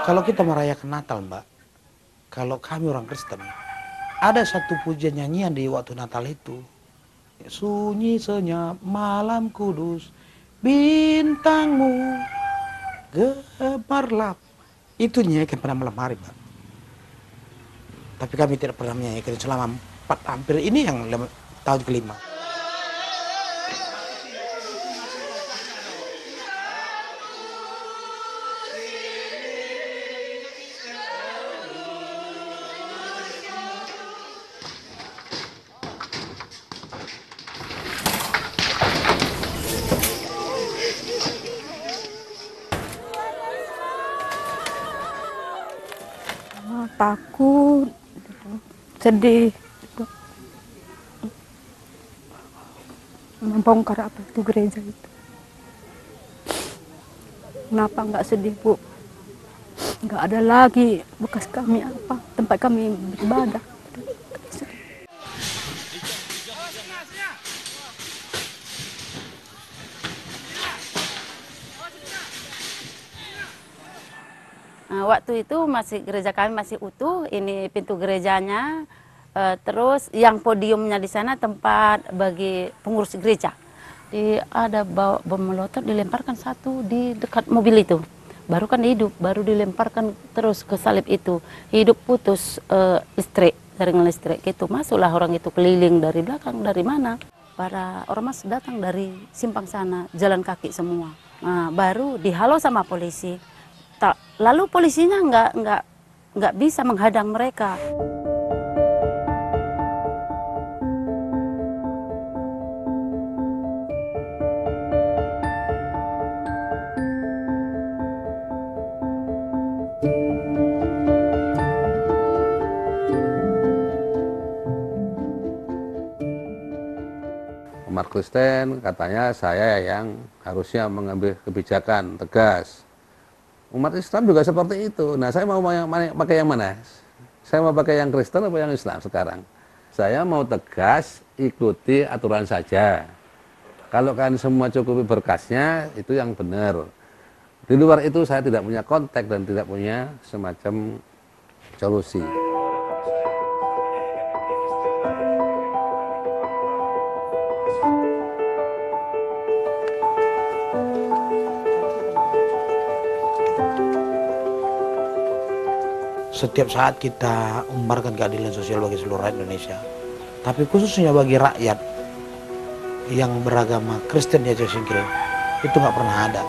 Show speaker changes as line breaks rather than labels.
Kalau kita merayakan Natal, Mbak, kalau kami orang Kristen, ada satu pujian nyanyian di waktu Natal itu. Sunyi senyap malam kudus, bintangmu gemerlap. Itu nyanyikan pada malam hari, Mbak. Tapi kami tidak pernah menyanyikan selama empat hampir ini yang tahun kelima.
Takut sedih membongkar apa itu gereja itu. Kenapa nggak sedih bu? Nggak ada lagi bekas kami apa? Tempat kami beribadah
waktu itu masih gereja kami masih utuh, ini pintu gerejanya, uh, terus yang podiumnya di sana tempat bagi pengurus gereja. Di, ada bawa bom molotov dilemparkan satu di dekat mobil itu, baru kan hidup, baru dilemparkan terus ke salib itu, hidup putus uh, listrik, jaringan listrik gitu, masuklah orang itu keliling dari belakang, dari mana? Para ormas datang dari simpang sana, jalan kaki semua. Nah, baru dihalau sama polisi lalu polisinya nggak nggak nggak bisa menghadang mereka.
umat Kristen katanya saya yang harusnya mengambil kebijakan tegas umat Islam juga seperti itu. Nah, saya mau pakai yang mana? Saya mau pakai yang Kristen atau yang Islam sekarang? Saya mau tegas, ikuti aturan saja. Kalau kan semua cukupi berkasnya, itu yang benar. Di luar itu saya tidak punya kontak dan tidak punya semacam solusi.
Setiap saat kita umbarkan keadilan sosial bagi seluruh rakyat Indonesia. Tapi khususnya bagi rakyat yang beragama Kristen di Aceh Singkil, itu nggak pernah ada.